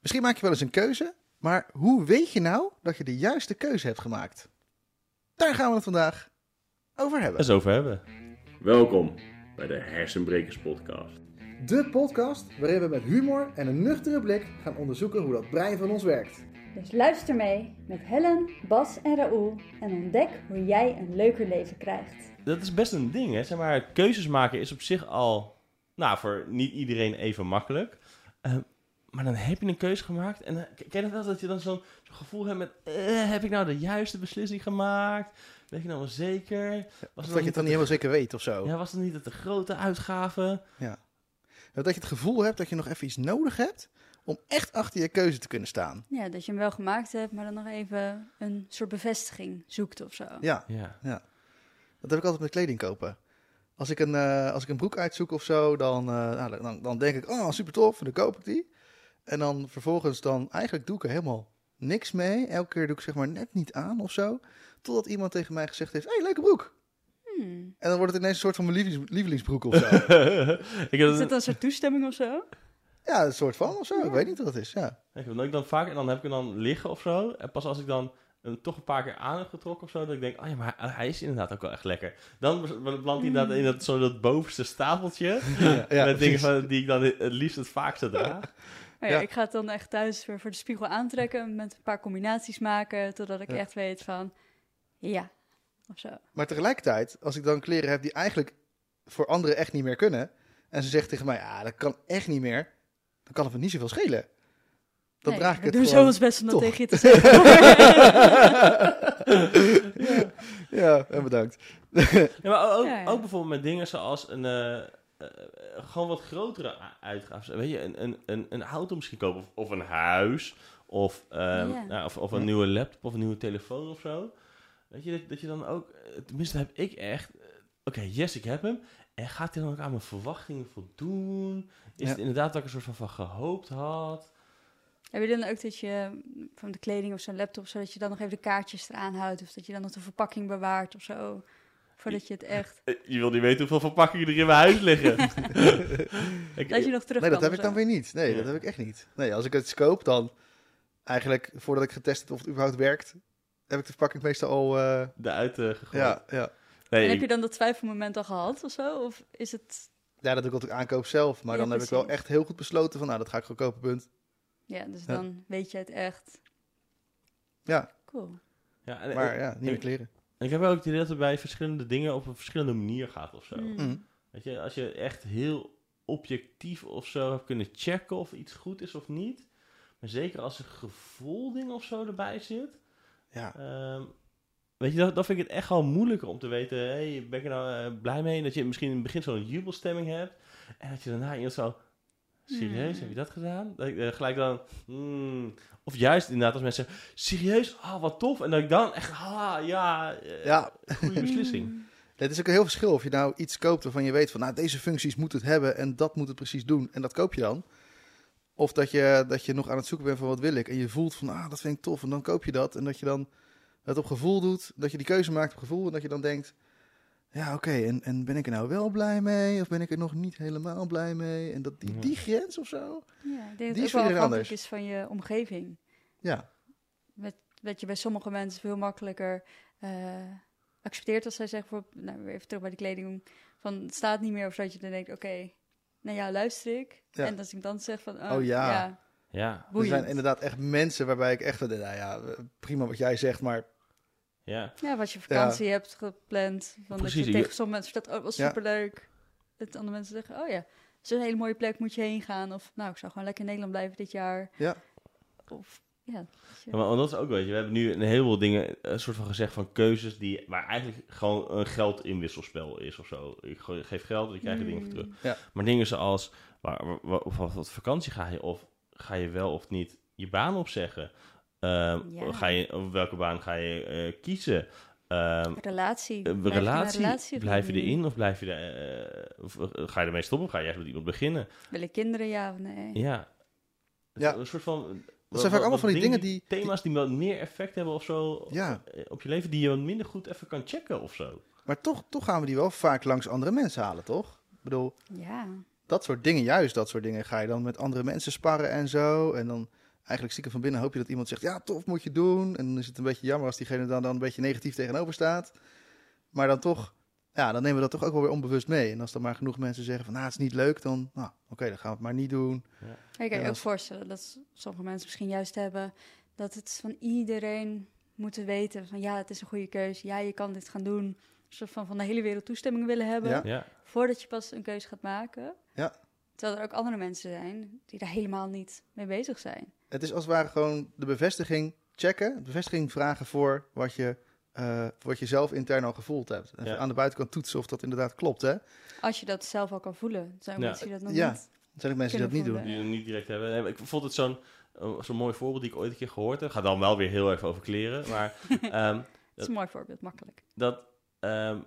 Misschien maak je wel eens een keuze, maar hoe weet je nou dat je de juiste keuze hebt gemaakt? Daar gaan we het vandaag over hebben. eens over hebben. Welkom bij de Hersenbrekers Podcast. De podcast waarin we met humor en een nuchtere blik gaan onderzoeken hoe dat brein van ons werkt. Dus luister mee met Helen, Bas en Raoul en ontdek hoe jij een leuker leven krijgt. Dat is best een ding, hè. Zeg maar, keuzes maken is op zich al, nou, voor niet iedereen even makkelijk. Eh, maar dan heb je een keuze gemaakt en dan, ken je dat wel, dat je dan zo'n zo'n gevoel hebt met, eh, heb ik nou de juiste beslissing gemaakt? Weet je nou wel zeker? Was dat je dan het niet dan niet helemaal zeker weet of zo. Ja, was het niet dat de grote uitgave? Dat je het gevoel hebt dat je nog even iets nodig hebt om echt achter je keuze te kunnen staan. Ja, dat je hem wel gemaakt hebt, maar dan nog even een soort bevestiging zoekt of zo. Ja, Ja. dat heb ik altijd met kleding kopen. Als ik een, eh, als ik een broek uitzoek of zo, dan, eh, nou, dan, dan denk ik, oh super tof, en dan koop ik die. En dan vervolgens dan, eigenlijk doe ik er helemaal niks mee. Elke keer doe ik zeg maar net niet aan of zo. Totdat iemand tegen mij gezegd heeft, hé, hey, leuke broek. Hmm. En dan wordt het ineens een soort van mijn lievelings- lievelingsbroek of zo. ik, heb Is dat, een soort toestemming of zo? ja, een soort van of zo. Ik weet niet wat het is, ja. ik heb ik dan vaak, en dan heb ik hem dan liggen of zo. En pas als ik dan hem toch een paar keer aan heb getrokken of zo, dat ik denk, oh ja, maar hij is inderdaad ook wel echt lekker. Dan belandt hij inderdaad in dat, zo dat bovenste stapeltje. ja, ja met dingen van, die ik dan het liefst het vaakste draag. Maar ja, Ja. ik ga het dan echt thuis weer voor de spiegel aantrekken, met een paar combinaties maken, totdat ik Ja. echt weet van, ja, of zo. Maar tegelijkertijd, als ik dan kleren heb die eigenlijk voor anderen echt niet meer kunnen. En ze zegt tegen mij, ja, dat kan echt niet meer. Dan kan het me niet zoveel schelen. Dan Nee, draag ik we het doen gewoon. zo ons best om dat tegen je te zeggen. ja, ja, en bedankt. Ja, maar ook, Ja, ja. ook bijvoorbeeld met dingen zoals een, eh, eh, gewoon wat grotere uitgaven. Weet je, een, een, een, een auto misschien kopen of, of een huis. Of, ehm, Ja. nou, of, of een Ja. nieuwe laptop of een nieuwe telefoon of zo. Weet je, dat, dat je dan ook, eh, tenminste heb ik echt, eh, oké, yes, ik heb hem. En gaat hij dan ook aan mijn verwachtingen voldoen? Is Ja. het inderdaad dat ik er soort van, van gehoopt had? Heb je dan ook dat je van de kleding of zo'n laptop, zodat je dan nog even de kaartjes eraan houdt, of dat je dan nog de verpakking bewaart of zo, voordat je het echt, Eh, Je wil niet weten hoeveel verpakkingen er in mijn huis liggen. ik, dat je nog terug Nee, dat heb ik dan weer niet. Nee, Ja. dat heb ik echt niet. Nee, als ik het koop, dan eigenlijk voordat ik getest heb of het überhaupt werkt, heb ik de verpakking meestal al. eh, eruit eh, gegooid. ja, ja. Nee, En heb ik- je dan dat twijfelmoment al gehad of zo? Of is het, ja, dat doe ik altijd aankoop zelf. Maar Ja, dan heb ik wel echt heel goed besloten van, nou, dat ga ik gewoon kopen, punt. ja, dus Ja. dan weet je het echt. Ja, Cool. ja, en- maar ja, nieuwe kleren. En ik heb ook het idee dat het bij verschillende dingen op een verschillende manier gaat of zo. Mm. Mm. Weet je, als je echt heel objectief of zo hebt kunnen checken of iets goed is of niet. Maar zeker als er gevoelding of zo erbij zit. Ja, ehm, weet je, dan, dan vind ik het echt wel moeilijker om te weten, hey, ben ik er nou eh, blij mee? Dat je misschien in het begin zo'n jubelstemming hebt. En dat je daarna iemand zo, serieus, Hmm. heb je dat gedaan? Dat ik eh, gelijk dan, hmm. Of juist inderdaad als mensen zeggen, serieus, ah, wat tof. En dat ik dan echt, ah, ja, eh, ja. goede beslissing. Het is ook een heel verschil of je nou iets koopt waarvan je weet van, nou, deze functies moet het hebben en dat moet het precies doen. En dat koop je dan. Of dat je, dat je nog aan het zoeken bent van wat wil ik. En je voelt van, ah, dat vind ik tof. En dan koop je dat. En dat je dan het op gevoel doet. Dat je die keuze maakt op gevoel. En dat je dan denkt, ja, oké. en, en ben ik er nou wel blij mee? Of ben ik er nog niet helemaal blij mee? En dat die, die grens of zo? Ja, ik denk Die dat is wel anders. is van je omgeving. Ja, Dat je bij sommige mensen veel makkelijker eh, accepteert als zij zeggen, bijvoorbeeld, nou even terug bij de kleding, van het staat niet meer of zo, dat je dan denkt, oké, nou ja, luister ik. Ja. En als ik dan zeg van, oh, Oh ja. ja, Ja, er zijn inderdaad echt mensen waarbij ik echt, nou ja, prima wat jij zegt, maar ja. Ja, wat je vakantie hebt gepland. Van Precies, dat je tegen sommige mensen vertelt, oh, was Ja. superleuk. Dat andere mensen zeggen, oh ja, het is een hele mooie plek, moet je heen gaan. Of, nou, ik zou gewoon lekker in Nederland blijven dit jaar. Ja. Of, ja. dat maar dat is ook, weet je, we hebben nu een heleboel dingen, een soort van gezegd van keuzes die, waar eigenlijk gewoon een geldinwisselspel is of zo. Ik ge- geef geld en ik krijg er dingen voor terug. Ja. Maar dingen zoals, waar, waar, waar- of wat vakantie ga je, of ga je wel of niet je baan opzeggen? Ehm, Ja. ga je, of welke baan ga je eh, kiezen? Ehm, Relatie. een Blijf relatie, relatie blijf je erin of blijf je er, eh, of, eh, ga je ermee stoppen of ga je juist met iemand beginnen? Willen kinderen, ja of nee? Ja. Ja. Een soort van... Dat zijn vaak allemaal van die dingen die... Thema's die wat meer effect hebben of zo Ja. op je leven, die je wat minder goed even kan checken of zo. Maar toch, toch gaan we die wel vaak langs andere mensen halen, toch? Ik bedoel, Ja. dat soort dingen, juist dat soort dingen, ga je dan met andere mensen sparren en zo. En dan eigenlijk stiekem van binnen hoop je dat iemand zegt, ja, tof, moet je doen. En dan is het een beetje jammer als diegene dan, dan een beetje negatief tegenover staat. Maar dan toch, ja, dan nemen we dat toch ook wel weer onbewust mee. En als dan maar genoeg mensen zeggen van, nou, het is niet leuk, dan, nou, oké, dan gaan we het maar niet doen. Maar je kan je Ja, ook voorstellen dat sommige mensen misschien juist hebben dat het van iedereen moeten weten van ja, het is een goede keuze. Ja, je kan dit gaan doen. Een soort van van de hele wereld toestemming willen hebben Ja. Ja, voordat je pas een keuze gaat maken. Ja. Terwijl er ook andere mensen zijn die daar helemaal niet mee bezig zijn. Het is als het ware gewoon de bevestiging checken, de bevestiging vragen voor wat je, eh, wat je zelf intern al gevoeld hebt. En Ja. aan de buitenkant toetsen of dat inderdaad klopt, hè. Er Als je dat zelf al kan voelen. Er zijn Ja. mensen die dat nog Ja. niet. zijn ook mensen die dat niet doen. die we niet direct hebben. Ik vond het zo'n eh, zo'n mooi voorbeeld die ik ooit een keer gehoord heb. Gaat dan wel weer heel even over kleren. Maar ehm, Dat is een mooi voorbeeld, makkelijk. dat ehm,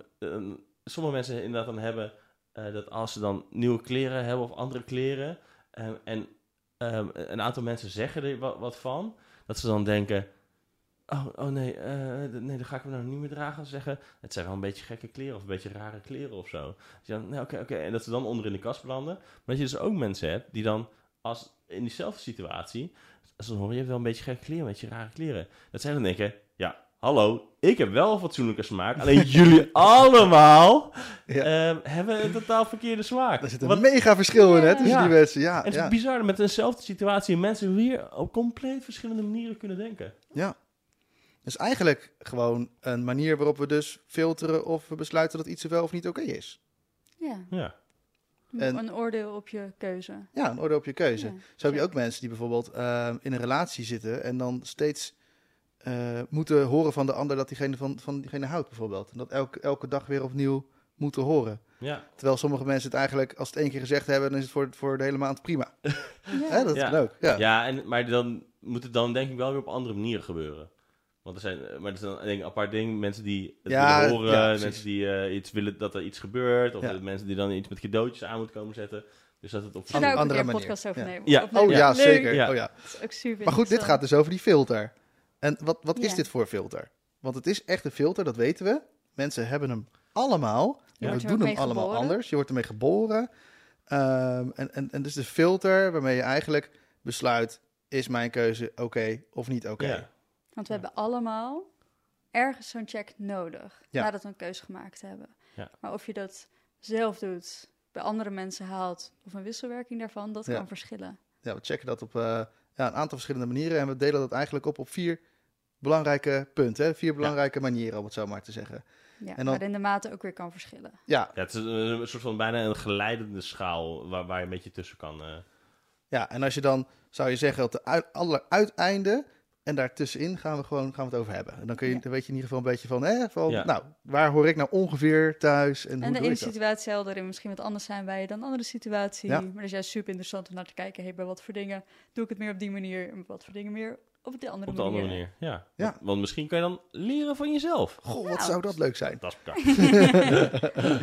sommige mensen inderdaad dan hebben eh, dat als ze dan nieuwe kleren hebben of andere kleren ehm, en ehm, een aantal mensen zeggen er wat, van, dat ze dan denken, oh, oh nee, d- nee, dan ga ik hem nou niet meer dragen. Ze zeggen, het zijn wel een beetje gekke kleren of een beetje rare kleren of zo. Dus dan, nee, oké, oké, en dat ze dan onder in de kast belanden. Maar dat je dus ook mensen hebt die dan als in diezelfde situatie, als dan je hebt wel een beetje gekke kleren, een beetje rare kleren. Dat zij dan denken, ja, hallo, ik heb wel een fatsoenlijke smaak. Alleen jullie allemaal Ja. ehm, hebben een totaal verkeerde smaak. Daar zit een Wat- mega verschil in, hè, tussen Ja. die mensen. Ja, en het is bizar met eenzelfde situatie mensen weer op compleet verschillende manieren kunnen denken. ja. Dus eigenlijk gewoon een manier waarop we dus filteren of we besluiten dat iets wel of niet oké is. Ja, Ja, En- een oordeel op je keuze. Ja, een orde op je keuze. Ja, Zo heb je ook mensen die bijvoorbeeld ehm, in een relatie zitten en dan steeds eh, moeten horen van de ander dat diegene van, van diegene houdt, bijvoorbeeld. En dat elke, elke dag weer opnieuw moeten horen. ja. Terwijl sommige mensen het eigenlijk, als het één keer gezegd hebben, dan is het voor, voor de hele maand prima. Ja. Hè, dat Ja. kan ook. Ja. ja en, maar dan moet het dan denk ik wel weer op andere manieren gebeuren. Want er zijn, eh, maar er zijn denk ik een apart ding. Mensen die het Ja, willen horen, ja, mensen die eh, iets willen dat er iets gebeurt. Of Ja. mensen die dan iets met cadeautjes aan moeten komen zetten. Dus dat het op een andere manier. podcast over nemen? Ja. Oh ja, Leuk. zeker. Ja. Oh, ja. Dat is ook super Maar goed, dit gaat dus over die filter. En wat, wat is Ja. dit voor filter? Want het is echt een filter, dat weten we. Mensen hebben hem allemaal. Wordt we doen hem allemaal geboren. anders. Je wordt ermee geboren. Ehm, en, en, en dus de filter waarmee je eigenlijk besluit... is mijn keuze oké of niet oké? Ja. Want we hebben allemaal ergens zo'n check nodig Ja. nadat we een keuze gemaakt hebben. Ja. Maar of je dat zelf doet, bij andere mensen haalt of een wisselwerking daarvan, dat Ja. kan verschillen. Ja, we checken dat op eh, ja, een aantal verschillende manieren. En we delen dat eigenlijk op op vier belangrijke punten. Hè? Vier belangrijke manieren, om het zo maar te zeggen. Ja, En dan- waarin de mate ook weer kan verschillen. Ja, Ja, het is een, een soort van bijna een geleidende schaal waar, waar je een beetje tussen kan. eh. ja, en als je dan, zou je zeggen, op de uit, alleruiteinde... en daartussenin gaan we gewoon gaan we het over hebben. En dan, kun je, Ja. dan weet je in ieder geval een beetje van... Hè, van Ja. nou, waar hoor ik nou ongeveer thuis en, En hoe de ene dat? situatie zal erin misschien wat anders zijn bij je dan de andere situatie. Ja. Maar dat is juist super interessant om naar te kijken. Hey, bij wat voor dingen doe ik het meer op die manier en bij wat voor dingen meer op de andere op de manier. andere manier. Ja. Ja. Want, want misschien kan je dan leren van jezelf. Goh, wat Nou. zou dat leuk zijn. Dat is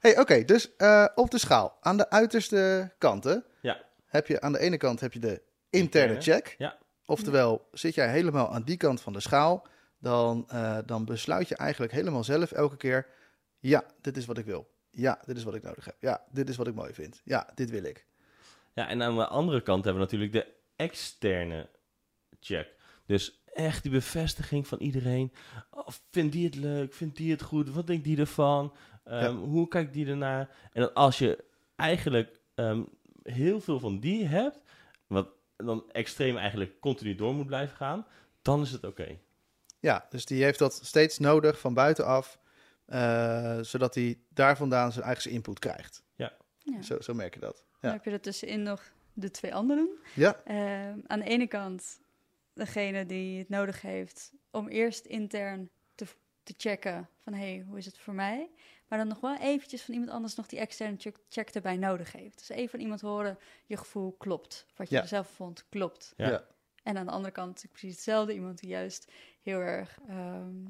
hey, oké, dus eh, op de schaal. Aan de uiterste kanten Ja. heb je aan de ene kant heb je de interne Interne, check. ja. Oftewel, zit jij helemaal aan die kant van de schaal, dan, eh, dan besluit je eigenlijk helemaal zelf elke keer: ja, dit is wat ik wil. Ja, dit is wat ik nodig heb. Ja, dit is wat ik mooi vind. Ja, dit wil ik. Ja, en aan de andere kant hebben we natuurlijk de externe check. Dus echt die bevestiging van iedereen. Oh, vindt die het leuk? Vindt die het goed? Wat denkt die ervan? Ehm, Ja. Hoe kijkt die ernaar? En dan als je eigenlijk ehm, heel veel van die hebt, wat dan extreem eigenlijk continu door moet blijven gaan, dan is het oké. Ja, dus die heeft dat steeds nodig van buitenaf, eh, zodat hij daar vandaan zijn eigen input krijgt. Ja. Zo, zo merk je dat. Dan heb je er tussenin nog de twee anderen. Ja, Ehm, aan de ene kant degene die het nodig heeft om eerst intern te, te checken van hé, hey, hoe is het voor mij? Maar dan nog wel eventjes van iemand anders nog die externe check, check erbij nodig heeft. Dus even van iemand horen, je gevoel klopt. Wat je Ja. er zelf vond, klopt. Ja. Ja. En aan de andere kant precies hetzelfde. Iemand die juist heel erg ehm,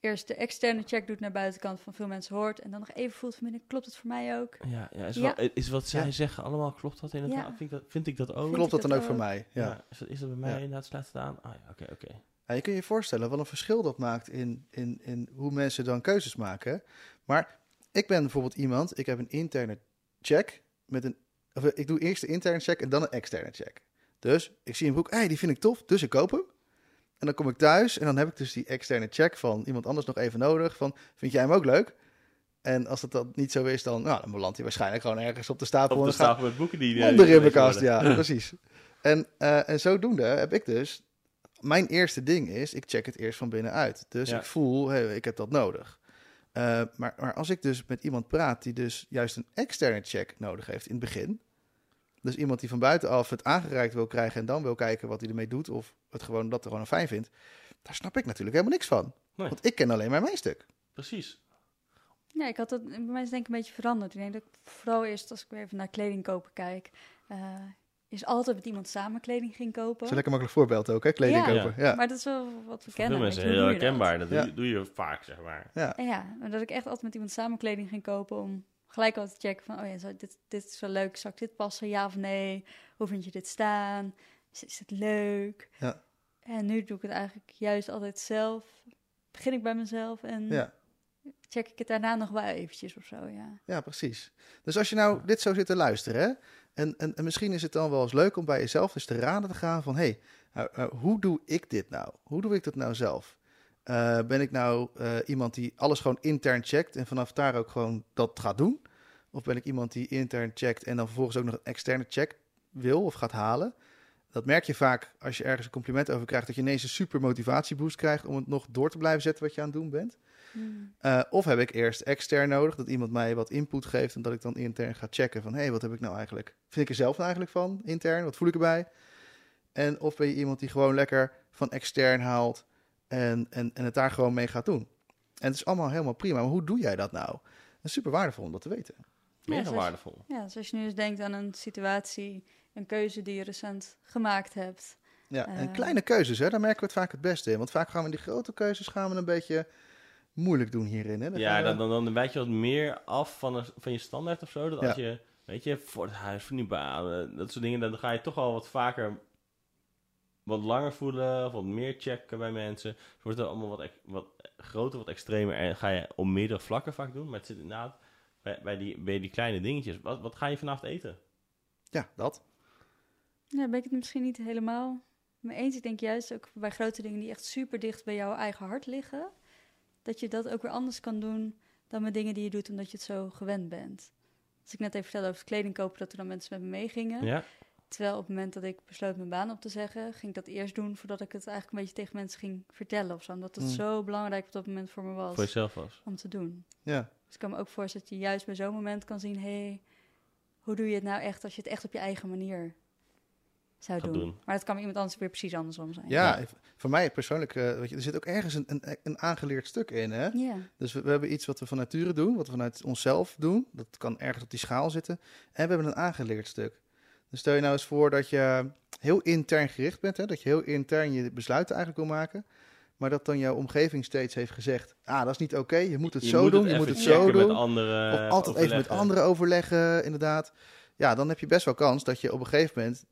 eerst de externe check doet naar buitenkant van veel mensen hoort. En dan nog even voelt van binnen, klopt het voor mij ook? Ja, ja, is, Ja. Wel, is wat zij Ja. zeggen allemaal, klopt dat inderdaad? Ja. Vind, ik dat, vind ik dat ook? Klopt dat dan ook voor mij? Ja. Ja. Is, dat, is dat bij mij Ja. inderdaad, slaat het aan? Ah ja, oké, oké. Ja, je kunt je voorstellen wat een verschil dat maakt in, in, in hoe mensen dan keuzes maken. Maar ik ben bijvoorbeeld iemand, ik heb een interne check met een. Of, eh, ik doe eerst de interne check en dan een externe check. Dus ik zie een broek, hey, die vind ik tof, dus ik koop hem. En dan kom ik thuis en dan heb ik dus die externe check van iemand anders nog even nodig. Van, vind jij hem ook leuk? En als dat dan niet zo is, dan, nou, dan belandt hij waarschijnlijk gewoon ergens op de stapel. Op de stapel met boeken die... eh, Onder worden. ja, precies. En, eh, en zodoende heb ik dus... Mijn eerste ding is, ik check het eerst van binnenuit. Dus Ja. ik voel, hey, ik heb dat nodig. Eh, maar, maar als ik dus met iemand praat die dus juist een externe check nodig heeft in het begin... Dus iemand die van buitenaf het aangereikt wil krijgen en dan wil kijken wat hij ermee doet... of het gewoon dat er gewoon fijn vindt... daar snap ik natuurlijk helemaal niks van. Nee. Want ik ken alleen maar mijn stuk. Precies. Ja, ik had dat, bij mij is het denk ik een beetje veranderd. Ik denk dat ik vooral eerst, als ik weer even naar kleding kopen kijk, eh, is altijd met iemand samen kleding ging kopen. Dat is een lekker makkelijk voorbeeld ook, hè? Kleding Ja. kopen. Ja. Maar dat is wel wat we Voor kennen. mensen heel dat? herkenbaar. Dat, Ja. doe, je, doe je vaak, zeg maar. Ja. En ja, maar dat ik echt altijd met iemand samen kleding ging kopen om gelijk al te checken van, oh ja, zou dit, dit is wel leuk, zou ik dit passen, ja of nee? Hoe vind je dit staan? Is, is het leuk? Ja. En nu doe ik het eigenlijk juist altijd zelf. Begin ik bij mezelf en ja. check ik het daarna nog wel eventjes of zo, ja. Ja, precies. Dus als je nou dit zo zit te luisteren, hè, en, en, en misschien is het dan wel eens leuk om bij jezelf eens te raden te gaan van, hé, hey, nou, nou, hoe doe ik dit nou? Hoe doe ik dat nou zelf? Eh, ben ik nou eh, iemand die alles gewoon intern checkt en vanaf daar ook gewoon dat gaat doen? Of ben ik iemand die intern checkt en dan vervolgens ook nog een externe check wil of gaat halen? Dat merk je vaak als je ergens een compliment over krijgt, dat je ineens een super motivatieboost krijgt om het nog door te blijven zetten wat je aan het doen bent. Hmm. Uh, of heb ik eerst extern nodig, dat iemand mij wat input geeft en dat ik dan intern ga checken van, hé, hey, wat heb ik nou eigenlijk, vind ik er zelf nou eigenlijk van, intern, wat voel ik erbij? En of ben je iemand die gewoon lekker van extern haalt en, en, en het daar gewoon mee gaat doen? En het is allemaal helemaal prima, maar hoe doe jij dat nou? Is super waardevol om dat te weten. Meer dan zoals- waardevol. Ja, dus als je nu eens denkt aan een situatie, een keuze die je recent gemaakt hebt. Ja, en Eh. kleine keuzes, hè, daar merken we het vaak het beste in. Want vaak gaan we die grote keuzes gaan we een beetje moeilijk doen hierin. Hè? Dan Ja, we- dan, dan, dan je wat meer af van, een, van je standaard of zo. Dat als Ja. je, weet je, voor het huis, voor die baan, eh, dat soort dingen, dan ga je toch al wat vaker wat langer voelen, of wat meer checken bij mensen. Het wordt dan allemaal wat, wat groter, wat extremer en ga je op meerdere vlakken vaak doen. Maar het zit inderdaad bij, bij, die, bij die kleine dingetjes. Wat, wat ga je vanavond eten? Ja, dat. Ja, ben ik het misschien niet helemaal mee eens. Ik denk juist ook bij grote dingen die echt super dicht bij jouw eigen hart liggen, dat je dat ook weer anders kan doen dan met dingen die je doet omdat je het zo gewend bent. Als ik net even vertelde over het kleding kopen, dat er dan mensen met me meegingen. Ja? Terwijl op het moment dat ik besloot mijn baan op te zeggen, ging ik dat eerst doen voordat ik het eigenlijk een beetje tegen mensen ging vertellen of zo. Omdat het Mm. zo belangrijk op dat moment voor me was Voor jezelf was. om te doen. Ja. Dus ik kan me ook voorstellen dat je juist bij zo'n moment kan zien, hé, hey, hoe doe je het nou echt als je het echt op je eigen manier zou doen. doen. Maar dat kan bij iemand anders weer precies andersom zijn. Ja, Ja. voor mij persoonlijk, eh, weet je, er zit ook ergens een, een, een aangeleerd stuk in. Hè? Ja. Dus we, we hebben iets wat we van nature doen, wat we vanuit onszelf doen. Dat kan ergens op die schaal zitten. En we hebben een aangeleerd stuk. Dus stel je nou eens voor dat je heel intern gericht bent. Hè? Dat je heel intern je besluiten eigenlijk wil maken. Maar dat dan jouw omgeving steeds heeft gezegd... Ah, dat is niet oké, je moet het Je zo moet doen, het je moet het zo doen. Met anderen, of altijd even met anderen overleggen, inderdaad. Ja, dan heb je best wel kans dat je op een gegeven moment...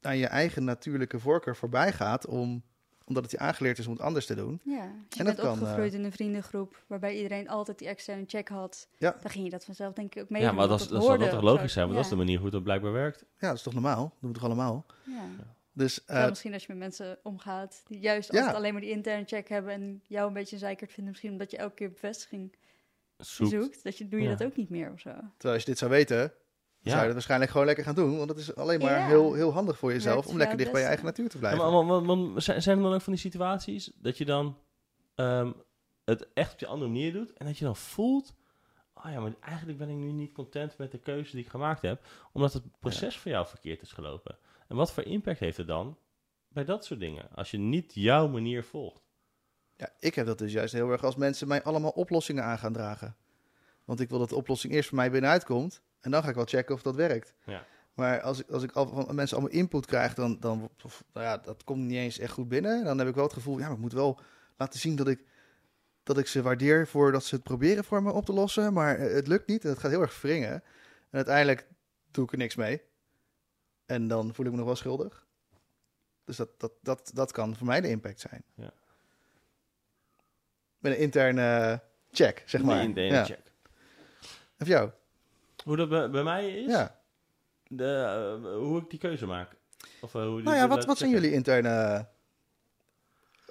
aan je eigen natuurlijke voorkeur voorbij gaat... Om, omdat het je aangeleerd is om het anders te doen. ja. Als je En bent dat kan, opgegroeid in een vriendengroep waarbij iedereen altijd die externe check had, Ja. dan ging je dat vanzelf denk ik ook mee Ja, maar dat, is- dat, hoorde dat toch logisch zijn, want dat is de manier hoe het blijkbaar werkt. Ja, dat is toch normaal? Dat doen we toch allemaal? Ja. Dus eh, misschien als je met mensen omgaat die juist Ja. altijd alleen maar die interne check hebben en jou een beetje een zeikert vinden, misschien omdat je elke keer bevestiging Zoekt. zoekt, dat je, doe je Ja. dat ook niet meer of zo. terwijl als je dit zou weten... Ja. zou je het waarschijnlijk gewoon lekker gaan doen. Want dat is alleen maar Ja. heel, heel handig voor jezelf om lekker dicht bij je eigen natuur te Ja, blijven. maar, want- want- want zijn zijn er dan ook van die situaties dat je dan ehm, het echt op je andere manier doet en dat je dan voelt, oh ja, maar eigenlijk ben ik nu niet content met de keuze die ik gemaakt heb, omdat het proces voor jou verkeerd is gelopen. En wat voor impact heeft het dan bij dat soort dingen, als je niet jouw manier volgt? Ja, ik heb dat dus juist heel erg als mensen mij allemaal oplossingen aan gaan dragen. Want ik wil dat de oplossing eerst voor mij binnenuit komt. En dan ga ik wel checken of dat werkt. Ja. Maar als ik, als ik al van mensen allemaal input krijg, dan, dan of, nou ja, dat komt niet eens echt goed binnen. Dan heb ik wel het gevoel, ja, maar ik moet wel laten zien dat ik, dat ik ze waardeer voor dat ze het proberen voor me op te lossen. Maar eh, het lukt niet en het gaat heel erg wringen. En uiteindelijk doe ik er niks mee. En dan voel ik me nog wel schuldig. Dus dat, dat, dat, dat kan voor mij de impact zijn. Ja. Met een interne check, zeg maar. Nee, in de ene ja. check. En voor jou? Hoe dat bij, bij mij is, Ja. de, eh, hoe ik die keuze maak. Of, eh, hoe Nou ja, wat, wat zijn jullie interne...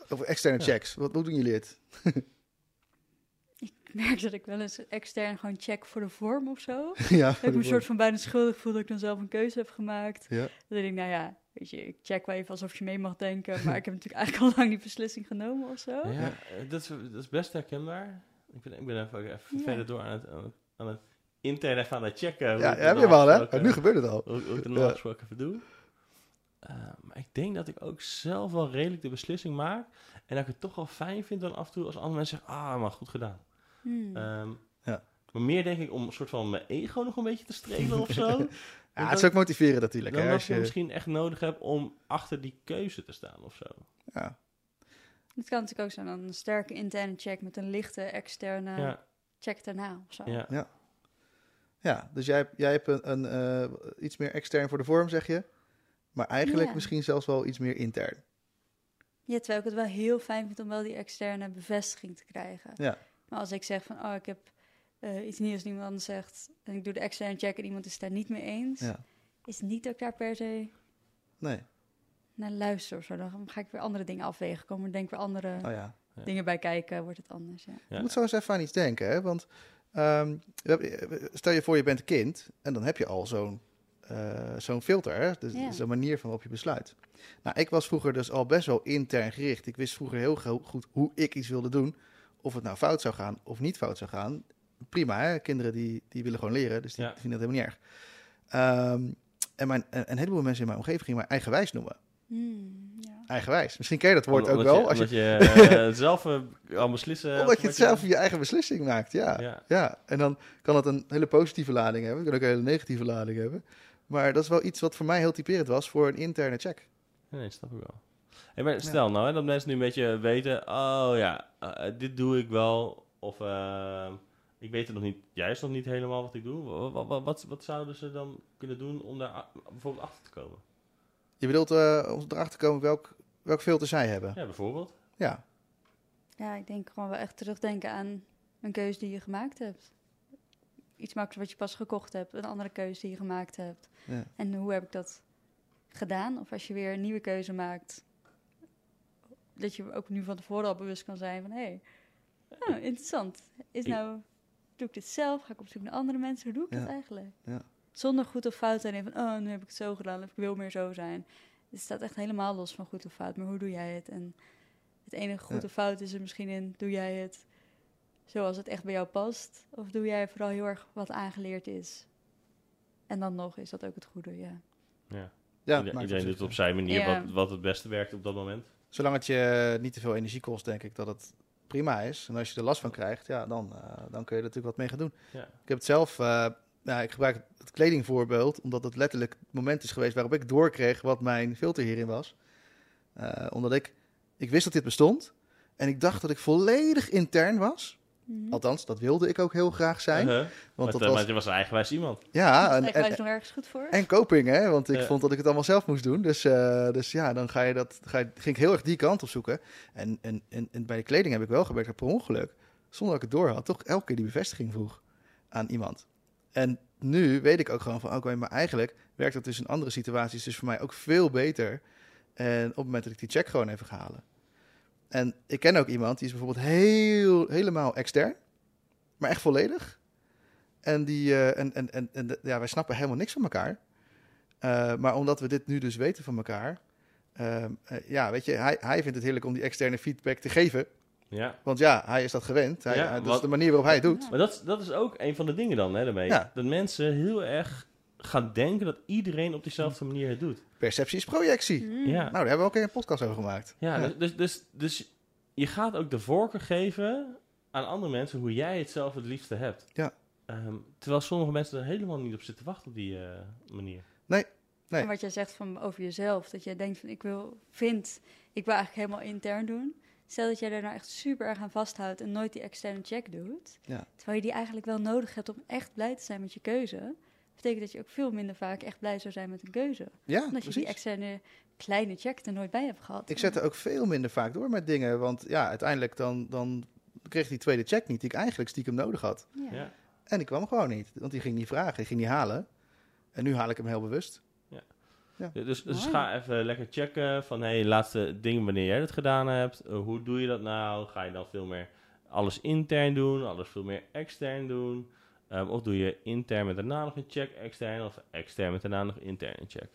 Of externe Ja. checks? Wat, hoe doen jullie het? Ik merk dat ik wel eens extern gewoon check voor de vorm of zo. ja, Ik heb me een soort van bijna schuldig gevoel dat ik dan zelf een keuze heb gemaakt. Ja. Dan denk ik, nou ja, weet je, ik check wel even alsof je mee mag denken. Maar ik heb natuurlijk eigenlijk al lang die beslissing genomen of zo. Ja, eh, dat, is, dat is best herkenbaar. Ik ben, ik ben even, even Ja. verder door aan het, aan het intern even aan het checken. Ja, heb je wel, hè? Nu gebeurt het al. Hoe, hoe ik het normaal gesproken even doe. Eh, maar ik denk dat ik ook zelf wel redelijk de beslissing maak. En dat ik het toch wel fijn vind dan af en toe als andere mensen zeggen... Ah, maar goed gedaan. Hmm. Ehm, Ja. Maar meer denk ik om een soort van mijn ego nog een beetje te strelen of zo. Ja, het is ook motiverend natuurlijk. dan Hè, dat als je je, misschien echt nodig hebt om achter die keuze te staan of zo. ja. Het kan natuurlijk ook zijn dan een sterke interne check met een lichte externe Ja, check daarna of zo. ja. ja, dus jij, hebt- jij hebt een, een, eh, iets meer extern voor de vorm, zeg je. Maar eigenlijk Ja. misschien zelfs wel iets meer intern. Ja, terwijl ik het wel heel fijn vind om wel die externe bevestiging te krijgen. Ja. Maar als ik zeg van, oh, ik heb eh, iets nieuws, iemand anders zegt, en ik doe de externe check en iemand is het daar niet mee eens, Ja. is niet dat ik daar per se Nee. naar luister of zo. Dan ga ik weer andere dingen afwegen, komen er denk ik weer andere Oh ja. Ja. dingen bij kijken, wordt het anders. Ja. Ja. Je moet zo eens even aan iets denken, hè? Want ehm, hebben- stel je voor je bent een kind en dan heb je al zo'n eh, zo'n filter, hè? Dus Ja. zo'n manier van waarop je besluit. Nou, ik was vroeger dus al best wel intern gericht. Ik wist vroeger heel go- goed hoe ik iets wilde doen. Of het nou fout zou gaan of niet fout zou gaan. Prima, hè? Kinderen die, die willen gewoon leren, dus die Ja. vinden dat helemaal niet erg. Ehm, en mijn, en een heleboel mensen in mijn omgeving gingen mij eigenwijs noemen. Hmm, ja. Eigenwijs. Misschien ken je dat woord Om- ook wel. Je, als je, je eh, zelf eh, al beslissen... omdat je het zelf je eigen beslissing maakt, ja. Ja. Ja, en dan kan het een hele positieve lading hebben. Kan ook een hele negatieve lading hebben. Maar dat is wel iets wat voor mij heel typerend was voor een interne check. Nee, snap ik wel. Hey, maar stel nou hè, dat mensen nu een beetje weten... Oh ja, eh, dit doe ik wel. Of ik weet het nog niet, juist nog niet helemaal wat ik doe. Wat, wat, wat, wat zouden ze dan kunnen doen om daar bijvoorbeeld achter te komen? Je bedoelt om erachter te komen welk, welk filter zij hebben. Ja, bijvoorbeeld. Ja, ja, ik denk gewoon wel echt terugdenken aan een keuze die je gemaakt hebt. Iets makkelijks wat je pas gekocht hebt, een andere keuze die je gemaakt hebt. ja. En hoe heb ik dat gedaan? Of als je weer een nieuwe keuze maakt, dat je ook nu van tevoren al bewust kan zijn van, hé, hey, oh, interessant. Is nou, doe ik dit zelf? Ga ik op zoek naar andere mensen? Hoe doe ik Ja. dat eigenlijk? Ja. Zonder goed of fout te denken van, oh, nu heb ik het zo gedaan, of ik wil meer zo zijn. Het staat echt helemaal los van goed of fout, maar hoe doe jij het? En het enige goed Ja. of fout is er misschien in, doe jij het zoals het echt bij jou past? Of doe jij vooral heel erg wat aangeleerd is? En dan nog is dat ook het goede, ja. Ja. ja Ieder- Iedereen doet zich, op zijn manier Ja. wat, wat het beste werkt op dat moment. Zolang het je niet te veel energie kost, denk ik dat het prima is. En als je er last van krijgt, ja, dan, eh, dan kun je er natuurlijk wat mee gaan doen. Ja. Ik heb het zelf, eh, nou, ik gebruik het kledingvoorbeeld, omdat het letterlijk het moment is geweest waarop ik doorkreeg wat mijn filter hierin was. Eh, omdat ik, ik wist dat dit bestond en ik dacht dat ik volledig intern was. Mhm. Althans, dat wilde ik ook heel graag zijn. Uh-huh. Want Want dat uh, was, Maar je was een eigenwijs iemand. ja, en, wijs nog ergens goed voor? en coping, hè? Want ik Ja. vond dat ik het allemaal zelf moest doen. Dus, eh, dus ja, dan ga je dat, ga je, ging ik heel erg die kant op zoeken. En, en, en, en bij de kleding heb ik wel gewerkt per ongeluk. Zonder dat ik het door had. Toch elke keer die bevestiging vroeg aan iemand. En nu weet ik ook gewoon van, oké, maar eigenlijk werkt dat dus in andere situaties dus voor mij ook veel beter. En op het moment dat ik die check gewoon even ga halen. En ik ken ook iemand die is bijvoorbeeld heel, helemaal extern, maar echt volledig. En, die, eh, en, en, en, en ja, wij snappen helemaal niks van elkaar. Eh, maar omdat we dit nu dus weten van elkaar, eh, ja, weet je, hij, hij vindt het heerlijk om die externe feedback te geven. Ja. Want ja, hij is dat gewend. Hij, Ja, dat wat- is de manier waarop hij het doet. Ja. Maar dat, dat is ook een van de dingen dan, hè, daarmee. Ja. Dat mensen heel erg gaan denken dat iedereen op diezelfde manier het doet. Perceptie is projectie. Mm. Ja. Nou, daar hebben we ook een podcast over gemaakt. Ja, Ja. Dus, dus, dus, dus je gaat ook de voorkeur geven aan andere mensen hoe jij het zelf het liefste hebt. Ja. Ehm, terwijl sommige mensen er helemaal niet op zitten wachten op die eh, manier. Nee. En wat jij zegt van over jezelf, dat jij denkt van ik wil, vind, ik wil eigenlijk helemaal intern doen. Stel dat jij daar nou echt super erg aan vasthoudt en nooit die externe check doet. Ja. Terwijl je die eigenlijk wel nodig hebt om echt blij te zijn met je keuze. Betekent dat je ook veel minder vaak echt blij zou zijn met een keuze. Ja, Omdat je die externe kleine check er nooit bij hebt gehad. Ik zet er ook veel minder vaak door met dingen. Want ja, uiteindelijk dan, dan kreeg die tweede check niet die ik eigenlijk stiekem nodig had. Ja. Ja. En ik kwam gewoon niet. Want die ging niet vragen, die ging niet halen. En nu haal ik hem heel bewust. Ja. Dus, dus Mooi. ga even lekker checken van, hey, laatste ding wanneer jij dat gedaan hebt. Eh, hoe doe je dat nou? Ga je dan veel meer alles intern doen, alles veel meer extern doen? Ehm, of doe je intern met daarna nog een check extern, of extern met daarna nog intern een check?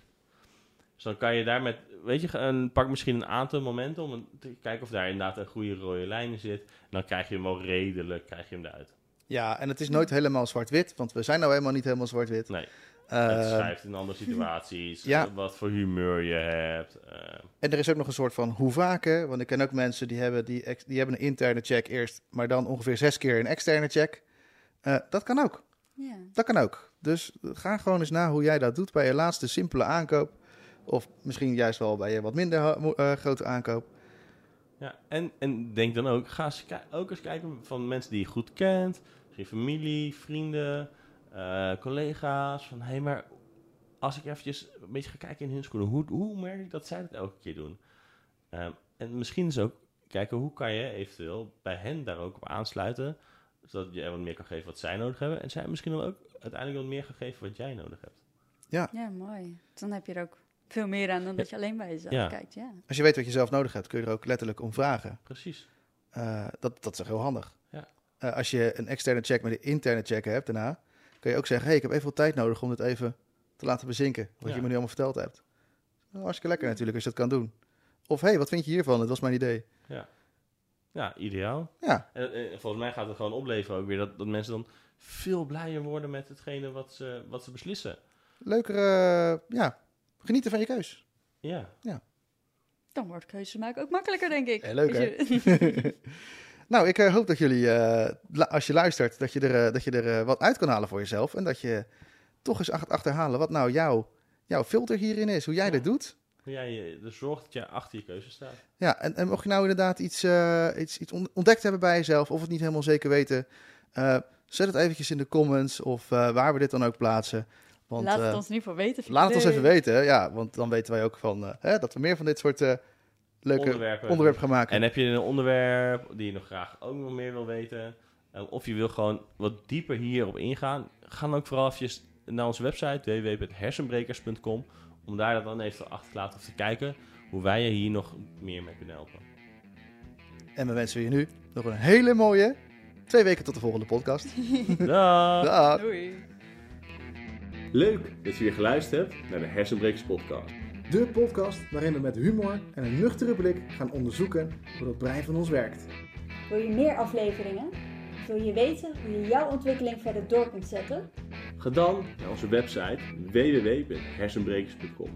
Dus dan kan je daar met, weet je, een, pak misschien een aantal momenten om te kijken of daar inderdaad een goede rode lijn in zit. En dan krijg je hem wel redelijk, krijg je hem eruit. Ja, en het is nooit helemaal zwart-wit, want we zijn nou helemaal niet helemaal zwart-wit. Nee, het schrijft in andere situaties, ja. eh, wat voor humeur je hebt. eh, en er is ook nog een soort van hoe vaker, want ik ken ook mensen die hebben, die, ex- die hebben een interne check eerst, maar dan ongeveer zes keer een externe check. Eh, dat kan ook. Ja. Dat kan ook. Dus ga gewoon eens na hoe jij dat doet bij je laatste simpele aankoop. Of misschien juist wel bij je wat minder eh, grote aankoop. Ja, en, en denk dan ook, ga eens ook eens kijken van mensen die je goed kent, misschien familie, vrienden, eh, collega's. Van hé, hey, maar als ik eventjes een beetje ga kijken in hun schoenen, hoe, hoe merk ik dat zij dat elke keer doen? Ehm, en misschien is ook kijken hoe kan je eventueel bij hen daar ook op aansluiten, zodat je wat meer kan geven wat zij nodig hebben. En zij misschien dan ook uiteindelijk wat meer gaan geven wat jij nodig hebt. ja, mooi. Dan heb je er ook veel meer aan dan dat je alleen bij jezelf Ja. kijkt. Ja. Als je weet wat je zelf nodig hebt, kun je er ook letterlijk om vragen. Precies. Eh, dat, dat is heel handig. Ja. Eh, als je een externe check met een interne check hebt daarna, kun je ook zeggen, hey, ik heb even wat tijd nodig om dit even te laten bezinken. Wat Ja. je me nu allemaal verteld hebt. Nou, hartstikke lekker natuurlijk als je dat kan doen. Of hey, wat vind je hiervan? Het was mijn idee. Ja, ideaal. Ja, En, en volgens mij gaat het gewoon opleveren ook weer dat, dat mensen dan veel blijer worden met hetgene wat ze, wat ze beslissen. leuker, eh, ja, genieten van je keus. Ja, Dan wordt keuzes maken ook makkelijker, denk ik. Heel leuk, Als je- nou, ik eh, hoop dat jullie, eh, als je luistert, dat je er, eh, dat je er wat uit kan halen voor jezelf. En dat je toch eens gaat achterhalen wat nou jouw, jouw filter hierin is. Hoe jij Ja. dit doet. hoe jij er zorgt dat je achter je keuze staat. Ja, en, en mocht je nou inderdaad iets, eh, iets, iets on- ontdekt hebben bij jezelf, of het niet helemaal zeker weten, eh, zet het eventjes in de comments of eh, waar we dit dan ook plaatsen. Want, laat het ons in ieder geval weten. laat het ons even weten, ja, want dan weten wij ook van, eh, hè, dat we meer van dit soort eh, leuke Onderwerpen. onderwerpen gaan maken. En heb je een onderwerp die je nog graag ook nog meer wil weten, eh, of je wil gewoon wat dieper hierop ingaan, ga dan ook vooral even naar onze website www.hersenbrekers.com om daar dan even achter te laten of te kijken hoe wij je hier nog meer mee kunnen helpen. En we wensen je nu nog een hele mooie twee weken tot de volgende podcast. Dag! Dag. Doei. Leuk dat je weer geluisterd hebt naar de Hersenbrekers podcast. De podcast waarin we met humor en een nuchtere blik gaan onderzoeken hoe het brein van ons werkt. Wil je meer afleveringen? Wil je weten hoe je jouw ontwikkeling verder door kunt zetten? Ga dan naar onze website www.hersenbrekers.com